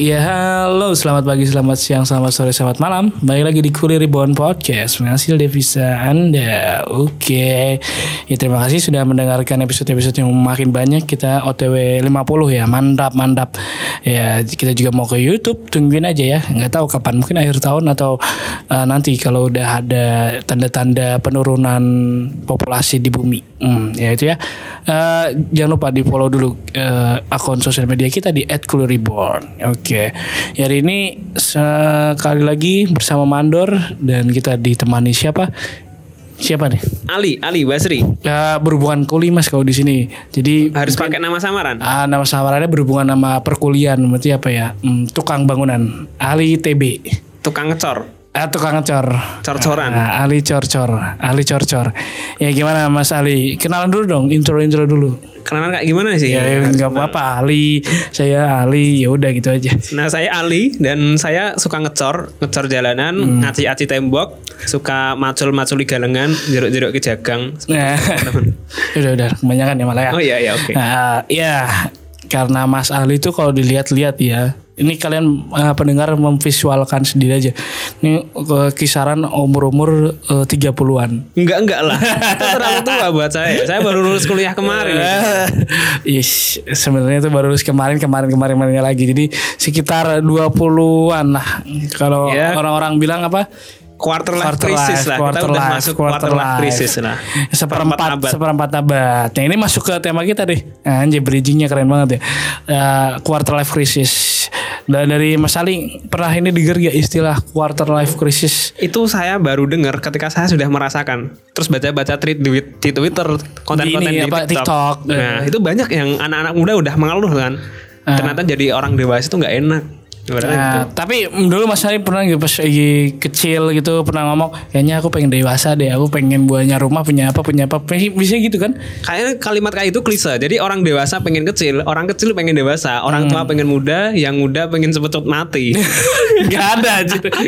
Ya halo, selamat pagi, selamat siang, selamat sore, selamat malam. Balik lagi di Kuliah Reborn Podcast, menghasil devisa Anda. Oke, ya terima kasih sudah mendengarkan episode-episode yang makin banyak. Kita OTW 50 ya, mantap, mantap. Ya kita juga mau ke YouTube, tungguin aja ya. Nggak tahu kapan, mungkin akhir tahun atau uh, nanti kalau udah ada tanda-tanda penurunan populasi di bumi. Hmm, ya itu ya. Uh, jangan lupa di follow dulu uh, akun sosial media kita di @kulireborn. Oke, ya, hari ini sekali lagi bersama Mandor dan kita ditemani siapa? Siapa nih? Ali, Ali Basri. Ya, berhubungan kuli mas kalau di sini. Jadi Harus pakai nama samaran. ah, nama samarannya berhubungan sama perkuliahan, berarti apa ya? Hmm, tukang bangunan, Ali TB. Tukang ngecor, Ah, tukang ngecor. cor-coran. Ah, Ali cor-cor, Ali cor-cor. Ya gimana Mas Ali? Kenalan dulu dong, intro-intro dulu. Kenalan kayak gimana sih? Ya nggak apa-apa, Ali. Saya Ali, ya udah gitu aja. Nah saya Ali dan saya suka ngecor, ngecor jalanan, Hmm. ngaci-aci tembok, suka macul-maculi galengan, jeruk-jeruk ke jagang. Nah, udah udah kebanyakan ya malah ya. Oh iya iya oke. Nah, ya karena Mas Ali itu kalau dilihat-lihat ya, ini kalian eh, pendengar memvisualkan sendiri aja. Ini eh, kisaran umur-umur eh, 30-an. Enggak enggak lah. Itu terlalu tua buat saya. Saya baru lulus kuliah kemarin. Ish, sebenarnya itu baru lulus kemarin kemarin kemarin kemarin lagi. Jadi sekitar 20-an lah. Kalau Ya. orang-orang bilang apa? Quarter life Quarter crisis life, lah. quarter Kita udah life, masuk quarter quarter life crisis lah. seperempat abad. seperempat abad. Nah ini masuk ke tema kita deh. Anjir bridgingnya keren banget ya. Eh, quarter life crisis. Dan dari Mas Ali pernah ini denger gak istilah quarter life crisis? Itu saya baru dengar ketika saya sudah merasakan. Terus baca-baca tweet di, di Twitter, konten-konten Di di, ini, apa, TikTok. TikTok. Nah, itu banyak yang anak-anak muda udah mengeluh kan. Ah. Ternyata jadi orang dewasa itu nggak enak. Ibaratnya gitu. Nah, tapi dulu Mas Ali pernah gitu pas lagi kecil gitu pernah ngomong kayaknya aku pengen dewasa deh, aku pengen buahnya rumah punya apa punya apa bisa gitu kan? Kayaknya kalimat kayak itu klise. Jadi orang dewasa pengen kecil, orang kecil pengen dewasa, orang tua pengen muda, yang muda pengen cepet-cepet mati. gak ada.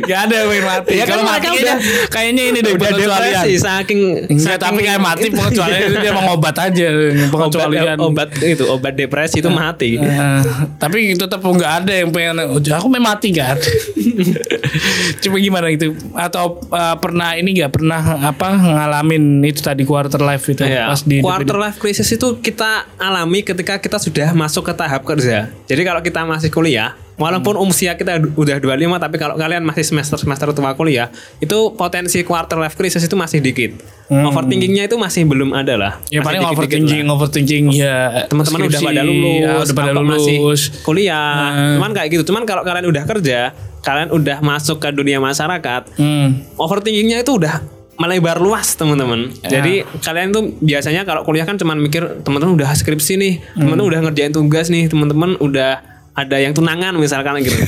Gak ada yang pengen mati. Ya kan Kalau mati kayaknya, kayaknya ini deh Udah pengecualian. depresi saking Enggak, saking- tapi kayak mati pengecualian itu dia emang obat aja obat, pengecualian. obat itu obat depresi itu mati. Eh, tapi tetap nggak ada yang pengen "Oh, aku pengen mati ada. Coba gimana itu atau eh, pernah ini nggak pernah apa ngalamin itu tadi quarter life itu Ya, pas di quarter life crisis itu kita alami ketika kita sudah masuk ke tahap kerja. Jadi kalau kita masih kuliah, walaupun Hmm. usia kita udah 25 tapi kalau kalian masih semester-semester tua kuliah, itu potensi quarter life crisis itu masih dikit. Overthinkingnya itu masih belum ada lah. Hmm. Ya Masih paling overthinking, lah. overthinking ya Teman-teman udah pada lulus, ya, udah pada apa masih lulus. kuliah. Hmm. Cuman kayak gitu. Cuman kalau kalian udah kerja, kalian udah masuk ke dunia masyarakat, Hmm. overthinkingnya itu udah melebar luas teman-teman. Ya. Jadi kalian tuh biasanya kalau kuliah kan cuman mikir teman-teman udah skripsi nih, Hmm. teman-teman udah ngerjain tugas nih, teman-teman udah ada yang tunangan misalkan gitu.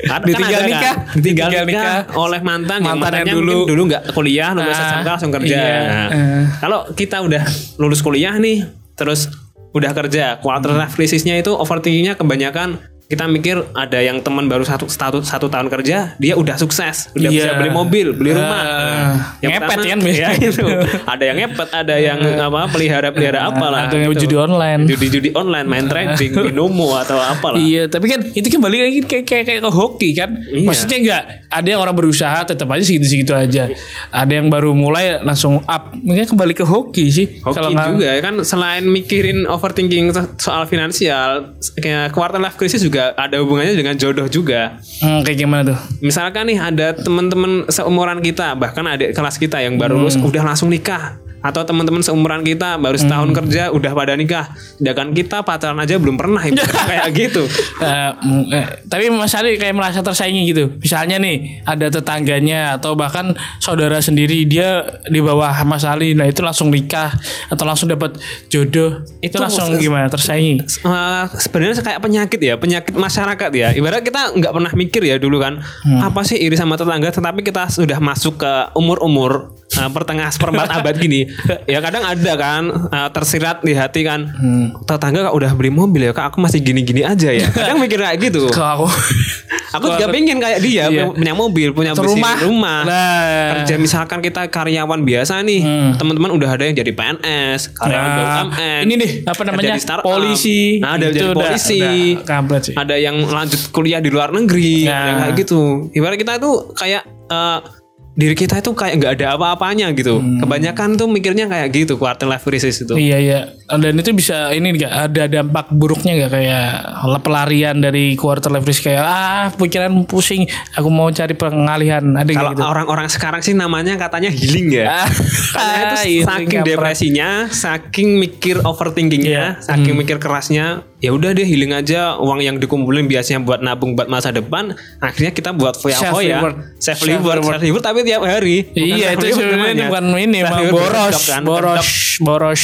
Ada, Ditinggal ada nikah. kan? ditinggal Ditinggal nikah, nikah. oleh mantan, yang Mantan yang mantannya dulu. dulu nggak kuliah, lulus Ah, SMK langsung kerja. iya. Nah, Eh. Kalau kita udah lulus kuliah nih, terus udah kerja, quarter life crisisnya itu overthinkingnya kebanyakan kita mikir ada yang teman baru satu satu satu tahun kerja dia udah sukses udah Iya. bisa beli mobil beli rumah Ah, ngepet kan, ya itu ada yang ngepet ada yang apa pelihara pelihara apalah Ada yang gitu. judi online. judi judi online main trading binomo atau apalah Iya, tapi kan itu kembali lagi kayak kayak, kayak ke hoki kan. Iya. Maksudnya enggak ada yang orang berusaha tetap aja segitu-segitu aja. Ada yang baru mulai langsung up. Mungkin kembali ke hoki sih. Hoki Kalau juga ya kan selain mikirin overthinking so- soal finansial kayak quarter life crisis juga ada hubungannya dengan jodoh juga. Hmm, kayak gimana tuh? misalkan nih ada teman-teman seumuran kita bahkan adik kelas kita yang baru lulus udah langsung nikah atau teman-teman seumuran kita baru setahun kerja udah pada nikah sedangkan kita pacaran aja belum pernah ibaratnya kayak gitu eh, tapi Mas Ali kayak merasa tersaingi gitu. Misalnya nih ada tetangganya atau bahkan saudara sendiri dia di bawah Mas Ali, nah itu langsung nikah atau langsung dapat jodoh. Itu, Itu langsung gimana tersaingi? Eh, sebenarnya kayak penyakit ya penyakit masyarakat ya ibarat kita nggak pernah mikir ya dulu kan apa sih iri sama tetangga tetapi kita sudah masuk ke umur-umur eh, pertengahan seperempat abad gini ya kadang ada kan eh, tersirat di hati kan tetangga kak udah beli mobil ya kak aku masih gini-gini aja ya kadang mikir kayak gitu Kalau aku Aku juga pengen kayak dia Iya. punya mobil, punya rumah. rumah. Nah. Kerja misalkan kita karyawan biasa nih, teman-teman udah ada yang jadi PNS, karyawan Nah, BUMN. ini nih apa namanya jadi startup. polisi Nah, ada Itu jadi udah- polisi. udah sih Ada yang lanjut kuliah di luar negeri, Nah. yang kayak gitu. Ibarat kita itu kayak eh, diri kita itu kayak nggak ada apa-apanya gitu. Hmm. Kebanyakan tuh mikirnya kayak gitu quarter life crisis itu. Iya iya dan itu bisa ini nggak? Ada dampak buruknya nggak? Kayak pelarian dari quarter life crisis kayak ah pikiran pusing aku mau cari pengalihan. Ada Kalau gitu. orang-orang sekarang sih namanya katanya healing ya. Ah, Karena itu saking depresinya, saking mikir overthinkingnya, Iya. saking mikir kerasnya, ya udah deh healing aja. Uang yang dikumpulin biasanya buat nabung buat masa depan, akhirnya kita buat foya-foya, Self-reward. self reward, self reward tapi tiap hari. Iya itu sebenarnya bukan ini boros kan, boros boros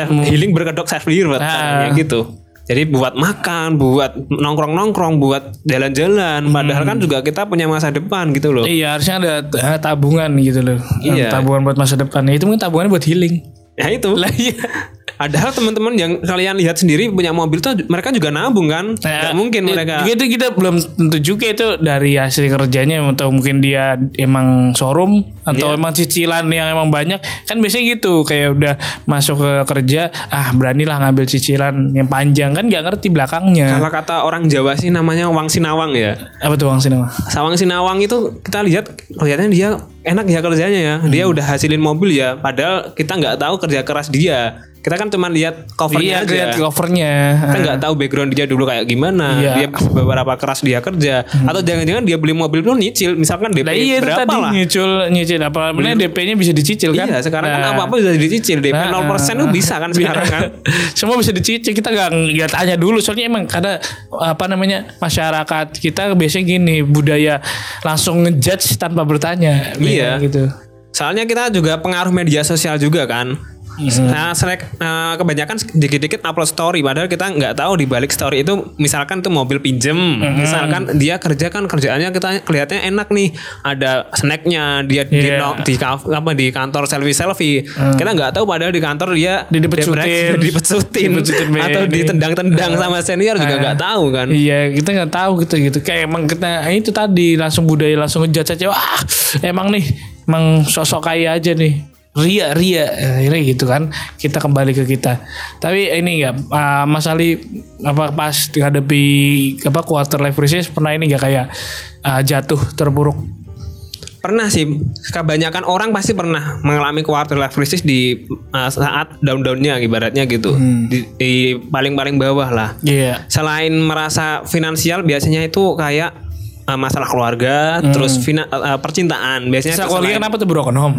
self healing berkedok self reward Ah. katanya gitu. Jadi buat makan, buat nongkrong-nongkrong, buat jalan-jalan. Padahal kan juga kita punya masa depan gitu loh. Iya harusnya ada eh, tabungan gitu loh Iya. tabungan buat masa depan itu mungkin tabungannya buat healing Ya itu. lah iya Padahal teman-teman yang kalian lihat sendiri punya mobil tuh mereka juga nabung kan? Nggak mungkin Nah, mereka. Itu kita belum tentu juga itu dari hasil kerjanya atau mungkin dia emang showroom atau Iya. emang cicilan yang emang banyak kan biasanya gitu kayak udah masuk ke kerja ah beranilah ngambil cicilan yang panjang kan nggak ngerti belakangnya Kalau kata orang Jawa sih namanya Wang Sinawang ya. apa tuh Bang Sinema? Sawang Sinawang itu kita lihat kelihatannya dia enak ya kerjanya ya. Dia Hmm. udah hasilin mobil ya. Padahal kita nggak tahu kerja keras dia. Kita kan cuma lihat Iya covernya aja. lihat covernya Kita nggak tahu background dia dulu kayak gimana. Iya. Dia beberapa keras dia kerja. Atau jangan-jangan dia beli mobil tuh nyicil. Misalkan DP Lah iya itu berapa tadi lah. nyicil nyicil apa namanya DP-nya bisa dicicil kan? Iya sekarang kan Nah. apa-apa bisa dicicil. DP Nah, 0% tuh bisa kan sekarang kan. Semua bisa dicicil. Kita nggak nggak tanya dulu. Soalnya emang karena apa namanya masyarakat kita biasanya gini budaya langsung ngejudge tanpa bertanya. Iya. Gitu. Soalnya kita juga pengaruh media sosial juga kan. Nah, selek, eh, kebanyakan dikit-dikit upload story padahal kita nggak tahu di balik story itu misalkan tuh mobil pinjem, misalkan dia kerja kan kerjaannya kita kelihatannya enak nih, ada snacknya dia di, Iya. no- di apa di kantor selfie selfie, kita nggak tahu padahal di kantor dia dipecutin. depresi, dipecutin, Dipecutin atau ditendang-tendang sama senior juga nggak tahu kan. Iya kita nggak tahu gitu gitu. Kayak emang kita itu tadi langsung budaya langsung ngejudge aja. Wah emang nih emang sosok kaya aja nih. Ria, ria, akhirnya gitu kan. Kita kembali ke kita. Tapi ini ya, uh, Mas Ali apa pas dihadapi apa quarter life crisis pernah ini gak kayak uh, jatuh terpuruk? Pernah sih, kebanyakan orang pasti pernah mengalami quarter life crisis di uh, saat down-downnya ibaratnya gitu, di, di paling-paling bawah lah. Iya. Selain merasa finansial, biasanya itu kayak uh, masalah keluarga, terus fina- uh, percintaan. Biasanya selain- kenapa tuh broken home?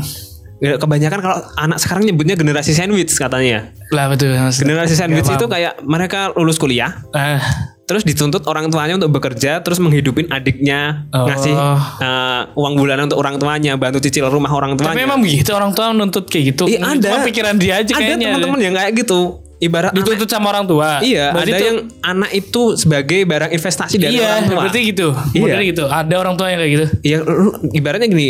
Ya, kebanyakan kalau anak sekarang nyebutnya generasi sandwich katanya. Lah betul. Generasi sandwich itu kayak mereka lulus kuliah, Ah, terus dituntut orang tuanya untuk bekerja terus menghidupin adiknya Oh. ngasih uh, uang bulanan untuk orang tuanya bantu cicil rumah orang tuanya tapi memang begitu orang tua menuntut kayak gitu. Iya ada mah pikiran dia aja ada kayaknya. teman-teman yang kayak gitu ibarat anak- dituntut sama orang tua. iya Berarti ada itu- yang anak itu sebagai barang investasi dari iya, orang tua berarti gitu. Iya. Berarti gitu. Ada orang tua yang kayak gitu. Iya, ibaratnya gini.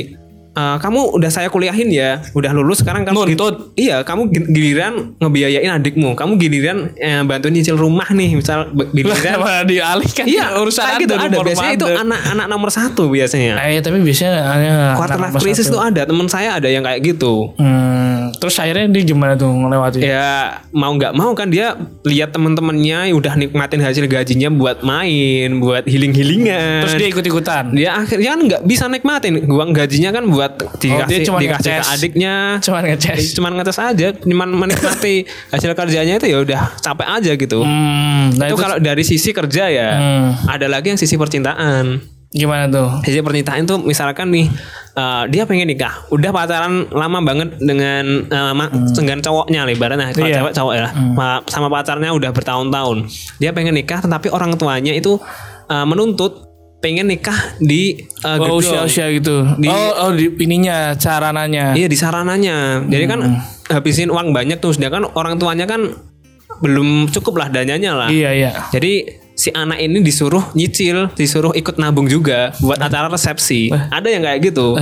Eh, kamu udah saya kuliahin ya, udah lulus sekarang kamu Nuntut. iya, kamu gi- giliran ngebiayain adikmu, kamu giliran eh, bantu nyicil rumah nih, misal giliran Kenapa dialihkan Iya, urusan kayak gitu ada. Biasanya itu anak-anak nomor satu biasanya. Eh, tapi biasanya ada Quarter life crisis tuh ada. Teman saya ada yang kayak gitu. Hmm, terus akhirnya dia gimana tuh ngelewati? Ya mau nggak mau kan dia lihat teman-temannya udah nikmatin hasil gajinya buat main, buat healing-healingan. Terus dia ikut-ikutan. dia akhirnya kan nggak bisa nikmatin uang gajinya kan buat dikasih Oh, dia cuma dikasih ke ngeces. adiknya Cuman ngeces. cuman ngetes aja cuman menikmati hasil kerjanya itu ya udah capek aja gitu Hmm, nah itu itu kalau dari sisi kerja ya Hmm. ada lagi yang sisi percintaan gimana tuh? sisi percintaan tuh misalkan nih eh, dia pengen nikah udah pacaran lama banget dengan eh, ma- dengan cowoknya lah ibaratnya kalau Iya. cewek cowok ya Ma- sama pacarnya udah bertahun-tahun dia pengen nikah tetapi orang tuanya itu eh, menuntut pengen nikah di eh, Oh, usia-usia gitu. Di- oh, oh di ininya carananya. Iya di sarananya. Jadi kan Hmm. habisin uang banyak tuh, sedangkan orang tuanya kan belum cukup lah dananya lah. Iya, iya. Jadi si anak ini disuruh nyicil, disuruh ikut nabung juga buat acara resepsi. Ada yang kayak gitu.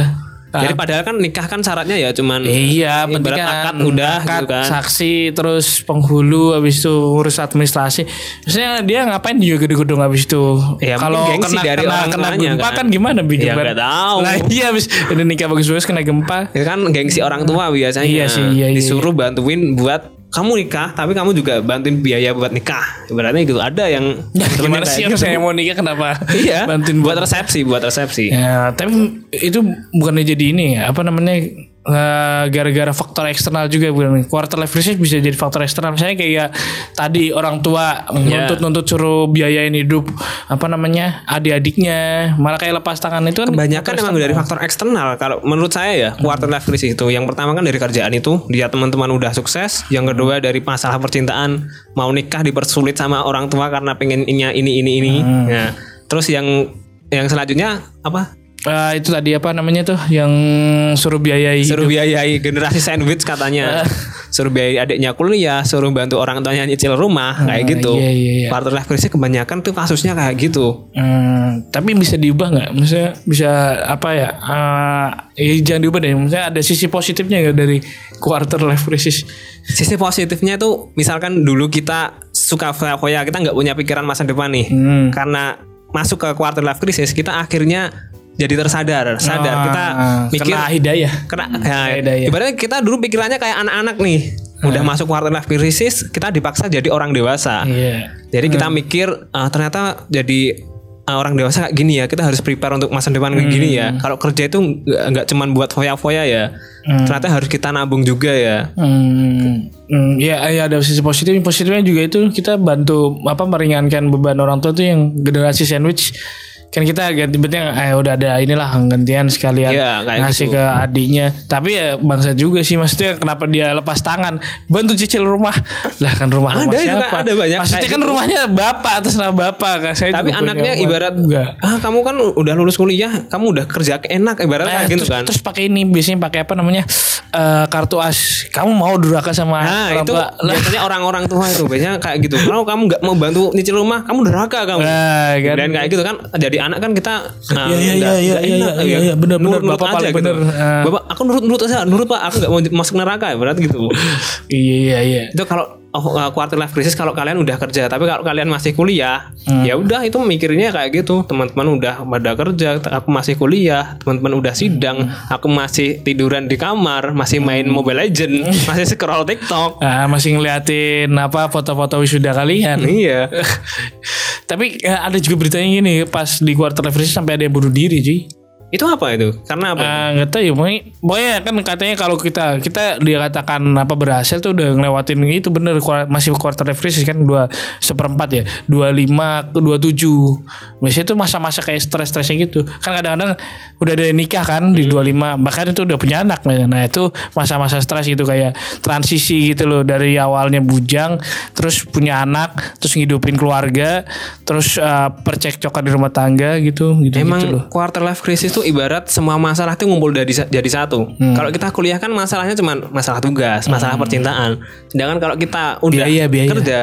Jadi padahal kan nikah kan syaratnya ya cuman Iya, ibarat kan akad udah akad, gitu kan. saksi terus penghulu habis itu urus administrasi. Maksudnya dia ngapain juga gedung-gedung habis itu? Ya, mungkin gengsi dari orang kena tuanya gempa kan. kan, gimana bikin Ya, nggak tahu. Nah, iya habis udah nikah bagus-bagus kena gempa. Ya kan gengsi orang tua biasanya. Iya sih, iya, iya. Disuruh bantuin buat kamu nikah, tapi kamu juga bantuin biaya buat nikah. Ibaratnya gitu. Ada yang Gimana temennya sih yang gitu. saya mau nikah kenapa? Iya, bantuin buat resepsi, buat resepsi. Ya, tapi itu bukannya jadi ini ya, apa namanya gara-gara faktor eksternal juga bukan quarter life crisis bisa jadi faktor eksternal misalnya kayak tadi orang tua nuntut-nuntut suruh biayain hidup apa namanya adik-adiknya malah kayak lepas tangan itu kan Kebanyakan emang dari faktor eksternal. Kalau menurut saya ya, quarter life crisis itu yang pertama kan dari kerjaan itu, dia teman-teman udah sukses. Yang kedua dari masalah percintaan, mau nikah dipersulit sama orang tua karena pengennya ini ini ini. Ya. Terus yang yang selanjutnya apa? Eh, itu tadi apa namanya tuh yang suruh biayai Suruh biayai generasi sandwich katanya. suruh biayai adiknya kuliah, suruh bantu orang tuanya nyicil rumah, kayak gitu. iya, iya, iya. Quarter life crisis kebanyakan tuh kasusnya kayak gitu. Hmm, tapi bisa diubah nggak? Maksudnya bisa apa ya? eh, ya jangan diubah deh. Maksudnya ada sisi positifnya nggak dari quarter life crisis? Sisi positifnya itu misalkan dulu kita suka foya-foya, kita nggak punya pikiran masa depan nih. Hmm. Karena masuk ke quarter life crisis, kita akhirnya jadi tersadar, sadar kita Ah, mikir kena hidayah. kena ya, Hidayah. ibaratnya kita dulu pikirannya kayak anak-anak nih. Udah masuk quarter life crisis, kita dipaksa jadi orang dewasa. Iya. Jadi kita mikir ah, ternyata jadi ah, orang dewasa kayak gini ya, kita harus prepare untuk masa depan kayak gini ya. Kalau kerja itu nggak cuman buat foya-foya ya. Ternyata harus kita nabung juga ya. Hmm, hmm, ya, ya ada sisi positif. Positifnya juga itu kita bantu apa meringankan beban orang tua tuh yang generasi sandwich. Kan kita ganti benting eh udah ada inilah gantian sekalian kayak ngasih gitu. ke adiknya. Tapi ya bangsa juga sih maksudnya kenapa dia lepas tangan bantu cicil rumah. Lah kan rumah Ada rumah juga, siapa? ada banyak Maksudnya kan gitu. rumahnya bapak atas nama bapak kan. Saya Tapi anaknya ibarat enggak. ah kamu kan udah lulus kuliah, kamu udah kerja enak ibarat Eh, kayak gitu terus, kan. terus pakai ini biasanya pakai apa namanya eh, kartu as kamu mau durhaka sama Nah orang itu tua? Biasanya orang-orang tua itu biasanya kayak gitu. Kalau kamu nggak mau bantu nyicil rumah, kamu durhaka kamu. Nah, kan. Dan kayak gitu kan, jadi anak kan kita nah, Iya, iya, iya, iya, iya, ya. iya, bener, bener. Nurut-nurut Bapak aja paling gitu. bener. Ah. Bapak, aku nurut-nurut aja, nurut pak, aku nggak mau masuk neraka, berat gitu. iya iya iya. itu kalau oh, uh, quarter life crisis kalau kalian udah kerja, tapi kalau kalian masih kuliah, Hmm. ya udah itu mikirnya kayak gitu. Teman-teman udah pada kerja, aku masih kuliah, teman-teman udah sidang, Hmm. aku masih tiduran di kamar, masih main Mobile Legend, masih scroll TikTok. Ah, masih ngeliatin apa foto-foto wisuda kalian. Iya. Tapi eh, ada juga beritanya gini pas di quarter life sampai ada yang bunuh diri, cuy. Itu apa itu? Karena apa? Ah, nggak tahu ya, pokoknya, kan katanya kalau kita kita dia katakan apa berhasil tuh udah ngelewatin itu bener masih quarter life crisis kan dua seperempat ya. dua lima ke dua tujuh. Biasanya tuh masa-masa kayak stres-stresnya gitu. Kan kadang-kadang udah ada nikah kan di dua lima bahkan itu udah punya anak nah itu masa-masa stres gitu kayak transisi gitu loh dari awalnya bujang terus punya anak terus ngidupin keluarga terus eh, percekcokan di rumah tangga gitu gitu, Emang gitu loh. quarter life crisis tuh ibarat semua masalah tuh ngumpul dari jadi satu. Hmm. Kalau kita kuliah kan masalahnya cuma masalah tugas, masalah percintaan. Sedangkan kalau kita udah Biaya, biaya. kerja,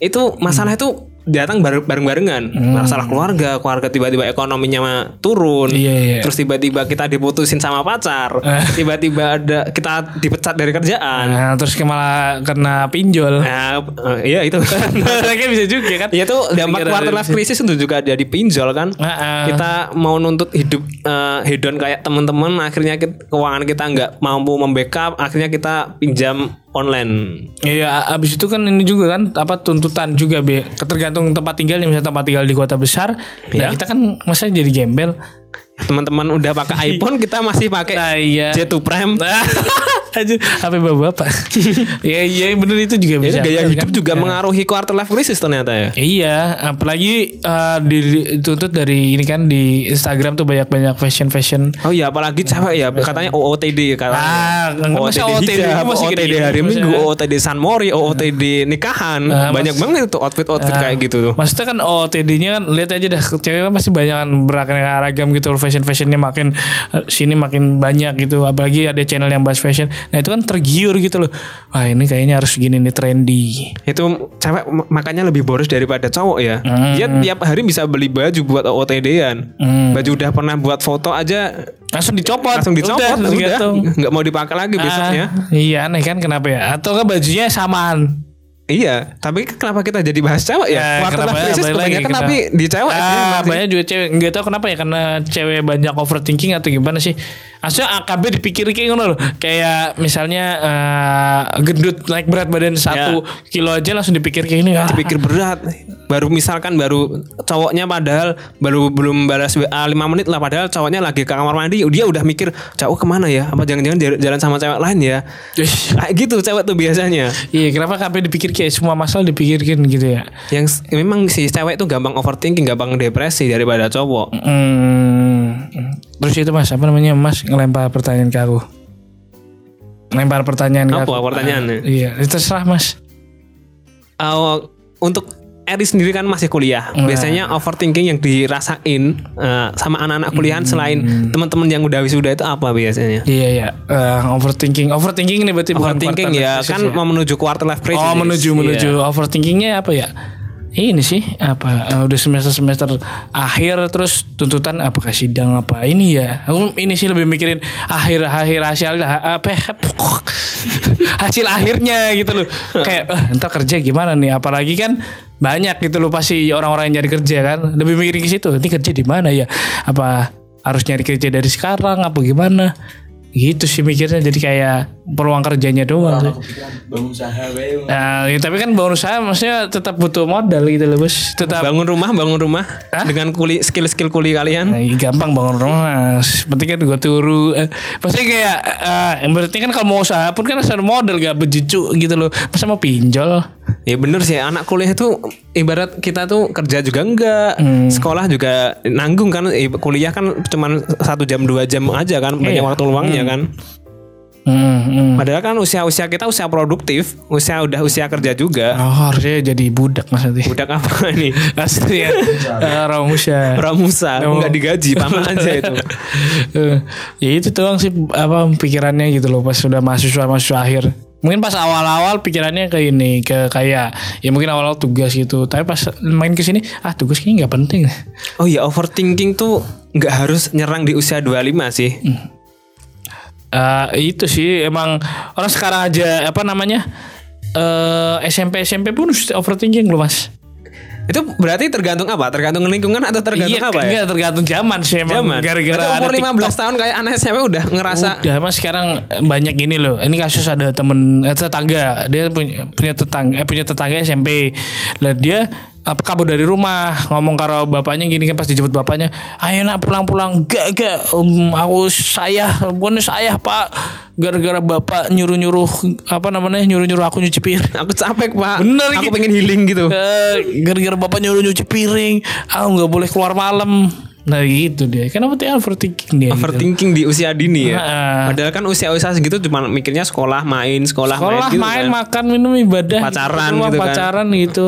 itu masalah itu datang bareng- bareng-barengan. Masalah keluarga, keluarga tiba-tiba ekonominya turun. Iya, iya. Terus tiba-tiba kita diputusin sama pacar. Tiba-tiba ada kita dipecat dari kerjaan. Nah, terus malah kena pinjol. Nah, eh, iya itu. Mereka bisa juga kan? Ya itu dampak quarter life crisis itu juga jadi pinjol kan. Heeh. Kita mau nuntut hidup eh, hedon kayak teman-teman, akhirnya kita, keuangan kita nggak mampu membackup, akhirnya kita pinjam online. Iya, abis itu kan ini juga kan apa tuntutan juga be, tergantung tempat tinggalnya misalnya tempat tinggal di kota besar, ya kita kan masa jadi gembel. Teman-teman udah pakai iPhone, kita masih pakai Nah, iya. J2 Prime. Aja HP bapak-bapak. Iya, iya bener itu juga Jadi bisa. gaya kan? hidup juga mengaruhi quarter life crisis ternyata ya. Iya, apalagi di- dituntut dari ini kan di Instagram tuh banyak-banyak fashion-fashion. Oh iya, apalagi cewek ya, katanya OOTD katanya. Ah, masa OOTD hijab, itu masih OOTD hari maksudnya. Minggu, OOTD San Mori, OOTD nikahan. Ah, Banyak banget tuh outfit-outfit kayak gitu tuh. Maksudnya kan OOTD-nya kan lihat aja dah cewek kan pasti banyak kan beraneka ragam gitu fashion-fashionnya makin eh, sini makin banyak gitu apalagi ada channel yang bahas fashion. Nah itu kan tergiur gitu loh. Wah ini kayaknya harus gini nih trendy. Itu cewek makanya lebih boros daripada cowok ya. Dia tiap hari bisa beli baju buat OOTD-an. Hmm. Baju udah pernah buat foto aja langsung dicopot langsung dicopot Udah, udah, langsung gantung. nggak mau dipakai lagi besoknya Ah, iya aneh kan kenapa ya atau kan bajunya samaan iya tapi kenapa kita jadi bahas cewek ya Eh, quarter kenapa life ya? crisis kebanyakan kita. tapi di cewek ah, banyak juga cewek nggak tahu kenapa ya karena cewek banyak overthinking atau gimana sih Maksudnya AKB dipikir kayak ngono loh Kayak misalnya eh, gendut naik berat badan satu kilo aja langsung dipikir kayak ini ah, pikir berat. Baru misalkan baru cowoknya padahal baru belum balas WA 5 menit lah padahal cowoknya lagi ke kamar mandi dia udah mikir cowok ke mana ya? Apa jangan-jangan jalan sama cewek lain ya? Kayak gitu cewek tuh biasanya. Iya kenapa AKB dipikir kayak semua masalah dipikirkan gitu ya? Yang memang si cewek tuh gampang overthinking gampang depresi daripada cowok. Hmm. Terus itu mas apa namanya? Mas ngelempar pertanyaan ke aku Ngelempar pertanyaan ke Apa aku pertanyaannya? Iya terserah mas Uh, untuk Eri sendiri kan masih kuliah. Nah. Biasanya overthinking yang dirasain uh, sama anak-anak kuliahan selain teman-teman yang udah wisuda itu apa biasanya? Iya iya Eh, overthinking overthinking ini berarti bukan Overthinking quarter ya kan mau menuju quarter life crisis. Oh menuju menuju overthinkingnya apa ya? Ini sih apa eh, udah semester semester akhir terus tuntutan apakah sidang apa ini ya? Aku ini sih lebih mikirin akhir akhir hasil apa hasil akhirnya gitu loh. Kayak eh, ntar kerja gimana nih? Apalagi kan banyak gitu loh pasti orang-orang yang nyari kerja kan. Lebih mikirin ke situ. Ini kerja di mana ya? Apa harus nyari kerja dari sekarang apa gimana? Gitu sih mikirnya jadi kayak peluang kerjanya doang. sih. bangun usaha. Nah, ya, tapi kan bangun usaha maksudnya tetap butuh modal gitu loh bos. Tetap Bangun rumah, bangun rumah dengan kuli skill-skill kuli kalian. Nah, iya, gampang bangun rumah. Penting kan gue turu. Eh, pasti kayak eh, yang berarti kan kalau mau usaha pun kan harus ada modal gak bejucu gitu loh. Masa mau pinjol? Ya bener sih anak kuliah itu ibarat kita tuh kerja juga enggak, sekolah juga nanggung kan. Kuliah kan cuman satu jam dua jam aja kan, banyak Iya. waktu luangnya kan. Hmm, hmm. Padahal kan usia-usia kita usia produktif, usia udah usia kerja juga. Oh, harusnya jadi budak mas nanti. Budak apa ini? Asli ya. Eh, Ramusa. Pramusa, Oh. nggak digaji, paman aja itu. Eh, ya itu doang sih apa pikirannya gitu loh pas sudah mahasiswa mahasiswa akhir mungkin pas awal-awal pikirannya ke ini ke kayak ya mungkin awal-awal tugas gitu tapi pas main ke sini ah tugas kayaknya nggak penting Oh iya, overthinking tuh nggak harus nyerang di usia 25 sih. Eh, itu sih emang orang sekarang aja apa namanya eh SMP SMP pun overthinking loh mas Itu berarti tergantung apa? Tergantung lingkungan atau tergantung iya apa ya? enggak, tergantung zaman sih emang Zaman. gara-gara umur ada 15 TikTok. tahun kayak anak SMP udah ngerasa Udah mas sekarang banyak ini loh. Ini kasus ada temen eh, tetangga. Dia punya punya tetangga eh, punya tetangga SMP. Lah dia apa kabur dari rumah ngomong karo bapaknya gini kan pas dijemput bapaknya ayo nak pulang-pulang gak gak um, aku saya bukan saya pak gara-gara bapak nyuruh-nyuruh apa namanya nyuruh-nyuruh aku nyuci piring aku capek pak. Bener, Aku gitu. pengen healing gitu. Eh, gara-gara bapak nyuruh nyuci piring aku nggak boleh keluar malam nah gitu dia kenapa dia overthinking dia gitu. Overthinking di usia dini ya. Heeh. Padahal kan usia-usia segitu cuma mikirnya sekolah, main, sekolah, sekolah main gitu main kan. makan minum ibadah Pacaran Doang, gitu kan. pacaran gitu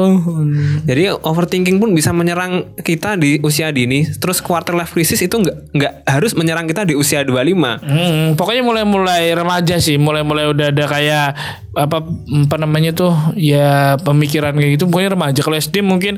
Jadi overthinking pun bisa menyerang kita di usia dini. Terus quarter life crisis itu nggak nggak harus menyerang kita di usia 25. Hmm, pokoknya mulai-mulai remaja sih mulai-mulai udah ada kayak apa apa namanya tuh ya pemikiran kayak gitu pokoknya remaja kalau SD mungkin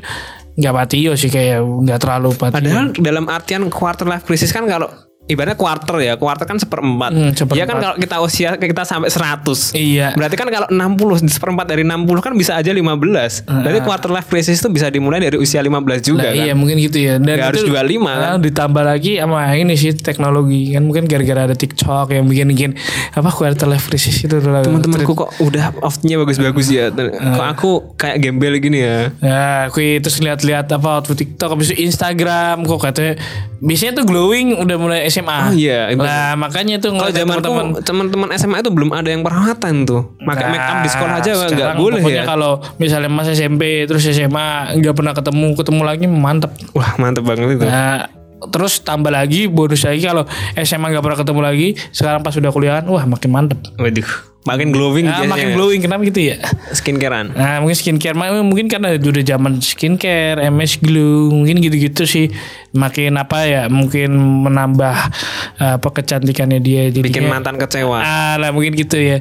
nggak patio sih kayak nggak terlalu patio Padahal dalam artian quarter life crisis kan kalau ibaratnya quarter ya, quarter kan seperempat. Hmm, seperempat. Ya kan kalau kita usia kita sampai 100. iya Berarti kan kalau 60 seperempat dari 60 kan bisa aja 15. Berarti quarter life crisis itu bisa dimulai dari usia 15 juga Nah, kan. iya mungkin gitu ya dan Nggak harus itu, 25 kan? nah, ditambah lagi sama ini sih teknologi kan mungkin gara-gara ada TikTok yang bikin bikin apa quarter life crisis itu Teman-temanku kok udah off-nya bagus-bagus ya. Kok aku kayak gembel gini ya. Ya, aku terus lihat-lihat apa outfit TikTok habis itu Instagram kok katanya biasanya tuh glowing udah mulai SMA. Oh iya, Lah makanya tuh Kalau ngeliat zamanku teman-teman teman-teman SMA itu belum ada yang perawatan tuh. Pakai make up di sekolah aja Nah, nggak boleh ya. kalau misalnya Mas SMP terus SMA nggak pernah ketemu ketemu lagi mantep. Wah mantep banget itu. Nah, terus tambah lagi bonus lagi kalau SMA nggak pernah ketemu lagi sekarang pas udah kuliahan wah makin mantep. Waduh, makin glowing Nah, makin glowing kenapa gitu ya? Skincarean. Nah mungkin skincare mungkin karena udah zaman skincare, MS Glow mungkin gitu-gitu sih makin apa ya mungkin menambah eh, apa kecantikannya dia jadi Bikin mantan kecewa. ah lah mungkin gitu ya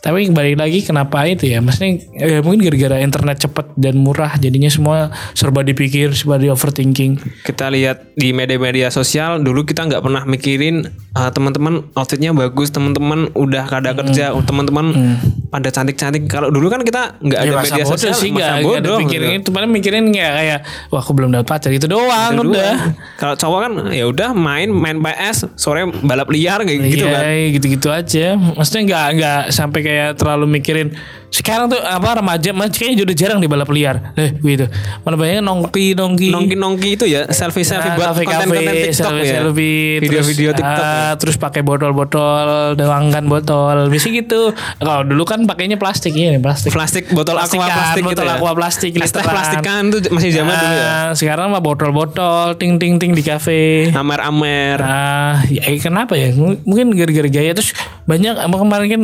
Tapi balik lagi kenapa itu ya? Maksudnya ya mungkin gara-gara internet cepat dan murah jadinya semua serba dipikir, serba di overthinking. Kita lihat di media-media sosial dulu kita nggak pernah mikirin uh, teman-teman outfitnya bagus, teman-teman udah kada kerja, teman-teman pada cantik-cantik. Kalau dulu kan kita nggak ada Ya media bodoh sosial, sih masa nggak ada bodoh, pikirin gitu. itu paling mikirin kayak kayak wah aku belum dapat pacar itu doang Itu udah. Kalau cowok kan ya udah main main PS, sore balap liar kayak gitu Iya, kan. gitu-gitu aja. Maksudnya nggak nggak sampai kayak terlalu mikirin. Sekarang tuh apa remaja, mas kayaknya udah jarang di balap liar. Eh, gitu. Mana banyak nongki nongki. Nongki-nongki itu ya, selfie-selfie Ah, buat kafe-kafe, konten-konten TikTok selfie, ya. selfie, Video-video terus, TikTok. ya. ah, terus pakai botol-botol, doangkan botol, bisa gitu. Kalau dulu kan pakainya plastik ya, plastik. Plastik botol aqua Plastikan, plastik gitu botol ya. aqua plastik, teh literan. plastikan tuh masih zaman dulu ya. Ah, Sekarang mah botol-botol, ting ting ting di kafe. Amer-amer. Ah, ya eh, kenapa ya? Mungkin gara-gara gaya terus banyak kemarin kan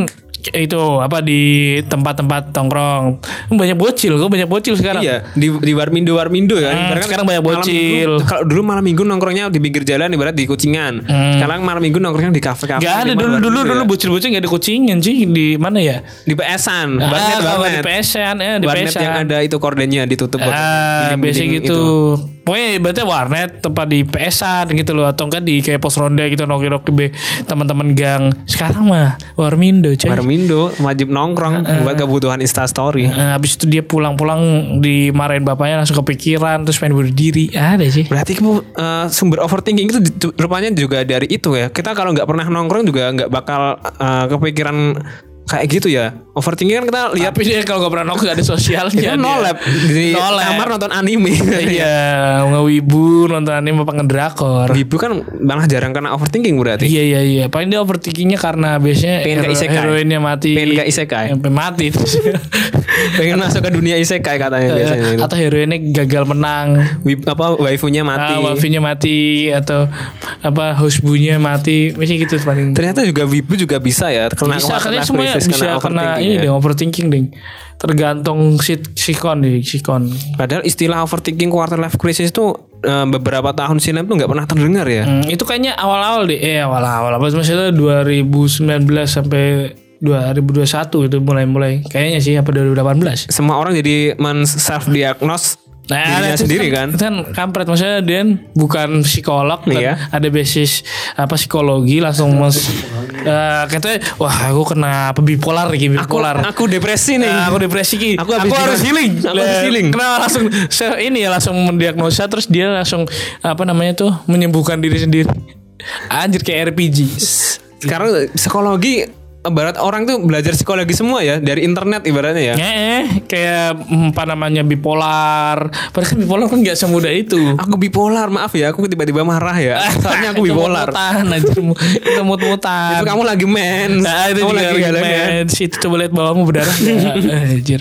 itu apa di tempat-tempat tongkrong banyak bocil kok banyak bocil sekarang Iya, di di Warmindo Warmindo kan. Hmm, Ibarat kan sekarang banyak bocil. Kalau dulu malam minggu nongkrongnya di pinggir jalan ibarat di kucingan. Sekarang malam minggu nongkrongnya di kafe-kafe. Gak ada dulu Warmindo dulu ya. dulu bocil-bocil gak ada kucingan sih di mana ya? di PS-an, Ah, warnet. di PSN ya di PSN. yang ada itu kordennya ditutup Ah, giling-giling biasa gitu. Pokoknya berarti warnet tempat di PSan gitu loh atau enggak di kayak pos ronda gitu nongki-nongki be teman-teman gang. Sekarang mah Warmindo coy. Warmindo wajib nongkrong Ah, buat kebutuhan Insta Story. Eh, habis itu dia pulang-pulang dimarahin bapaknya langsung kepikiran terus pengen bunuh diri. Ada sih. Berarti kamu uh, sumber overthinking itu rupanya juga dari itu ya. Kita kalau nggak pernah nongkrong juga nggak bakal uh, kepikiran kayak gitu ya. Overthinking kan kita lihat Tapi dia kalau gak pernah nongkrong gak ada sosialnya. itu nolep di Nolep. kamar nonton anime. Iya, ngewibu nonton anime apa ngedrakor. Ibu kan malah jarang kena overthinking berarti. Iya iya iya. Paling dia overthinkingnya karena biasanya Pengen ke hero- isekai. heroinnya mati. Pengen ke isekai. Sampai mati. Pengen masuk ke dunia isekai katanya biasanya. itu. atau heroinnya gagal menang. Wib- apa waifunya mati. Ah, wafinya mati atau apa husbunya mati. Masih gitu paling. Ternyata juga wibu juga bisa ya kena bisa life semuanya bisa overthinking ini ya. deh overthinking deh. Tergantung si sikon deh sikon. Padahal istilah overthinking quarter life crisis itu eh, beberapa tahun silam tuh nggak pernah terdengar ya. Hmm, itu kayaknya awal-awal deh. Eh awal-awal apa maksudnya 2019 sampai 2021 itu mulai-mulai. Kayaknya sih apa 2018. Semua orang jadi men self diagnose dirinya itu sendiri kan. Itu kan kampret maksudnya dia bukan psikolog kan Iya. ada basis apa psikologi langsung mas eh, katanya wah aku kena bipolar Aku gitu bipolar. aku depresi nih. Nah, aku depresi ki. Aku Aku, harus healing. Aku harus Lah, healing. Kenapa langsung ini ya langsung mendiagnosa terus dia langsung apa namanya tuh menyembuhkan diri sendiri. Anjir kayak RPG. Sekarang psikologi ibarat orang tuh belajar psikologi semua ya dari internet ibaratnya ya. Eh, kayak mm, apa namanya bipolar. Padahal kan bipolar kan nggak semudah itu. Aku bipolar, maaf ya, aku tiba-tiba marah ya. Soalnya aku bipolar. anjir. Itu mut-mutan. Itu kamu lagi mens. Nah, itu kamu lagi mens. Itu coba lihat bawahmu berdarah? Anjir.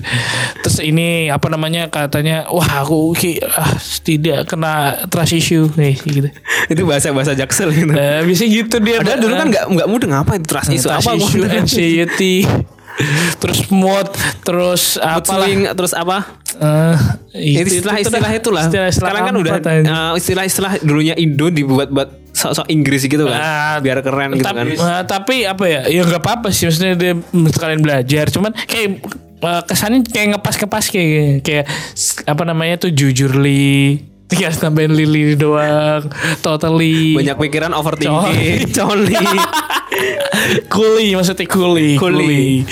Terus ini apa namanya katanya wah aku ki, ah, tidak kena trust issue nih gitu. Itu bahasa-bahasa jaksel gitu. Eh, bisa gitu dia. Padahal dulu kan nggak nggak mudah ngapa itu trust issue trust apa issue, anxiety. terus mood, terus apa swing, terus apa? Eh, Itu istilah-istilah itulah. Istilah-istilah Sekarang kan udah aja. eh, istilah-istilah dulunya Indo dibuat buat sok-sok Inggris gitu kan. Ah, Biar keren gitu kan. eh, tapi apa ya? Ya nggak apa-apa sih maksudnya dia sekalian belajar. Cuman kayak eh, kesannya kayak ngepas-ngepas kayak kayak apa namanya tuh jujurly Tinggal tambahin lili doang. Totally. Banyak pikiran overthinking, coli. Kuli maksudnya kuli. Kuli.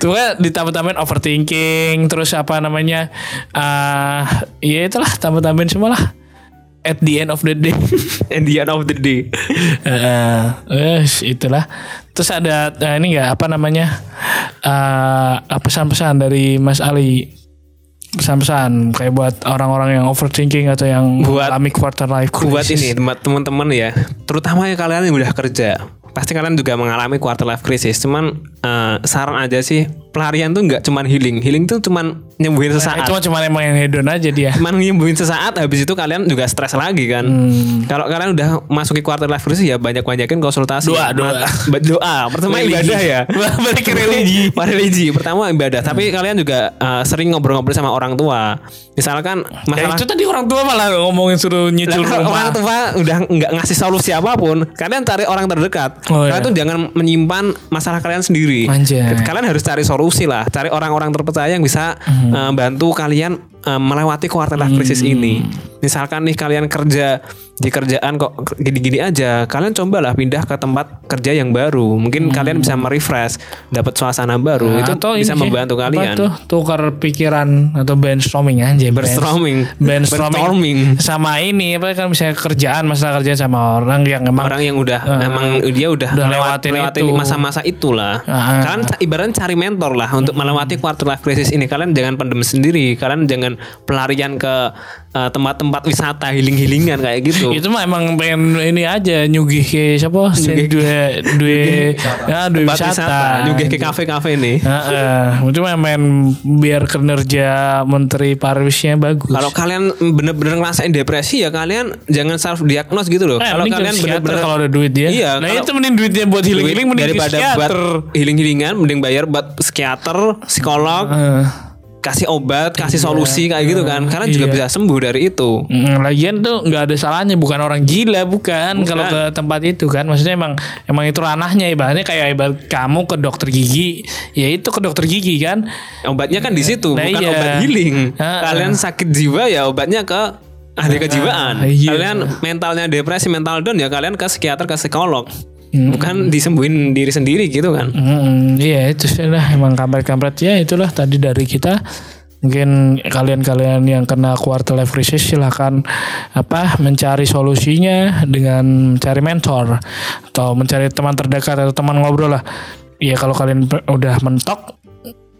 Tuh kan ditambah-tambahin overthinking Terus apa namanya ah Ya itulah tambah-tambahin semua lah At the end of the day. And the end of the day. Eh, wes, itulah. Terus ada eh, ini nggak apa namanya eh, pesan-pesan dari Mas Ali pesan-pesan kayak buat orang-orang yang overthinking atau yang Buat- mengalami quarter life Buat crisis. ini teman- teman-teman ya, terutama ya kalian yang udah kerja, pasti kalian juga mengalami quarter life crisis. Cuman eh, saran aja sih, pelarian tuh nggak cuman healing, healing tuh cuman nyembuhin Nah, sesaat. itu mah cuma emang yang hedon aja dia. Cuman nyembuhin sesaat, habis itu kalian juga stres lagi kan. Hmm. Kalau kalian udah masuki quarter life crisis ya banyak-banyakin konsultasi. Doa, doa. Ma- doa. Pertama Religi. ibadah ya. Balik ke religi. Religi. Pertama ibadah. Tapi kalian juga eh, sering ngobrol-ngobrol sama orang tua. Misalkan Ya, masalah itu tadi orang tua malah ngomongin suruh nyicil Lah, kalau orang rumah. tua udah nggak ngasih solusi apa pun, kalian cari orang terdekat. Oh, kalian iya. tuh jangan menyimpan masalah kalian sendiri. Sendiri. Anjay. Kalian harus cari solusi lah, cari orang-orang terpercaya yang bisa Hmm. eh, bantu kalian eh, melewati quarter life crisis ini. Misalkan nih kalian kerja di kerjaan kok gini-gini aja, kalian cobalah pindah ke tempat kerja yang baru. Mungkin kalian bisa merefresh, dapat suasana baru. Hmm. Nah, itu atau bisa sih, membantu kalian. tuh tukar pikiran atau brainstorming aja Brainstorming. brainstorming Brainstorming. sama ini apa kan misalnya kerjaan masalah kerjaan sama orang yang emang orang yang udah emang dia udah, udah melewati lewatin itu. masa-masa itulah. Ah. Kalian ibaratnya cari mentor lah untuk melewati quarter life crisis ini. Kalian jangan pendem sendiri. Kalian jangan pelarian ke eh, tempat-tempat wisata healing-healingan kayak gitu. itu mah emang pengen ini aja nyugih ke siapa Nyugih. dua dua ya dua wisata, wisata, nyugih ke kafe-kafe nih. Heeh, itu mah main biar kinerja menteri pariwisnya bagus. Kalau kalian bener-bener ngerasain depresi ya kalian jangan self diagnose gitu loh. Eh, kalau kalian bener-bener kalau ada duit dia. Iya, nah itu mending duitnya buat healing duit healing mending daripada buat healing-healingan mending bayar buat psikiater, psikolog, Heeh. Kasih obat, kasih solusi kayak gitu kan. Kalian juga Iya. bisa sembuh dari itu. Mm, lagian tuh nggak ada salahnya bukan orang gila bukan, kalau ke tempat itu kan maksudnya emang emang itu ranahnya ibaratnya kayak ibarat kamu ke dokter gigi ya itu ke dokter gigi kan Obatnya kan di situ, Nah, bukan iya. obat healing. Kalian sakit jiwa ya obatnya ke ahli kejiwaan. iya. Kalian mentalnya depresi, mental down ya kalian ke psikiater, ke psikolog. Hmm. Bukan disembuhin diri sendiri gitu kan. Mm, iya itu sih lah emang kampret-kampret. Ya itulah tadi dari kita. Mungkin kalian-kalian yang kena quarter life crisis silahkan apa mencari solusinya dengan mencari mentor atau mencari teman terdekat atau teman ngobrol lah. Ya kalau kalian udah mentok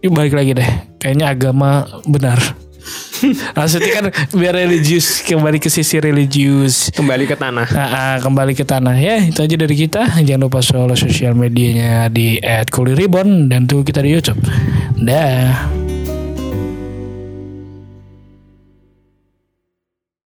yuk balik lagi deh. Kayaknya agama benar maksudnya kan biar religius kembali ke sisi religius. Kembali ke tanah. Nah, ah, kembali ke tanah. Ya itu aja dari kita. Jangan lupa follow sosial medianya di @kuliribon dan tunggu kita di YouTube. Dah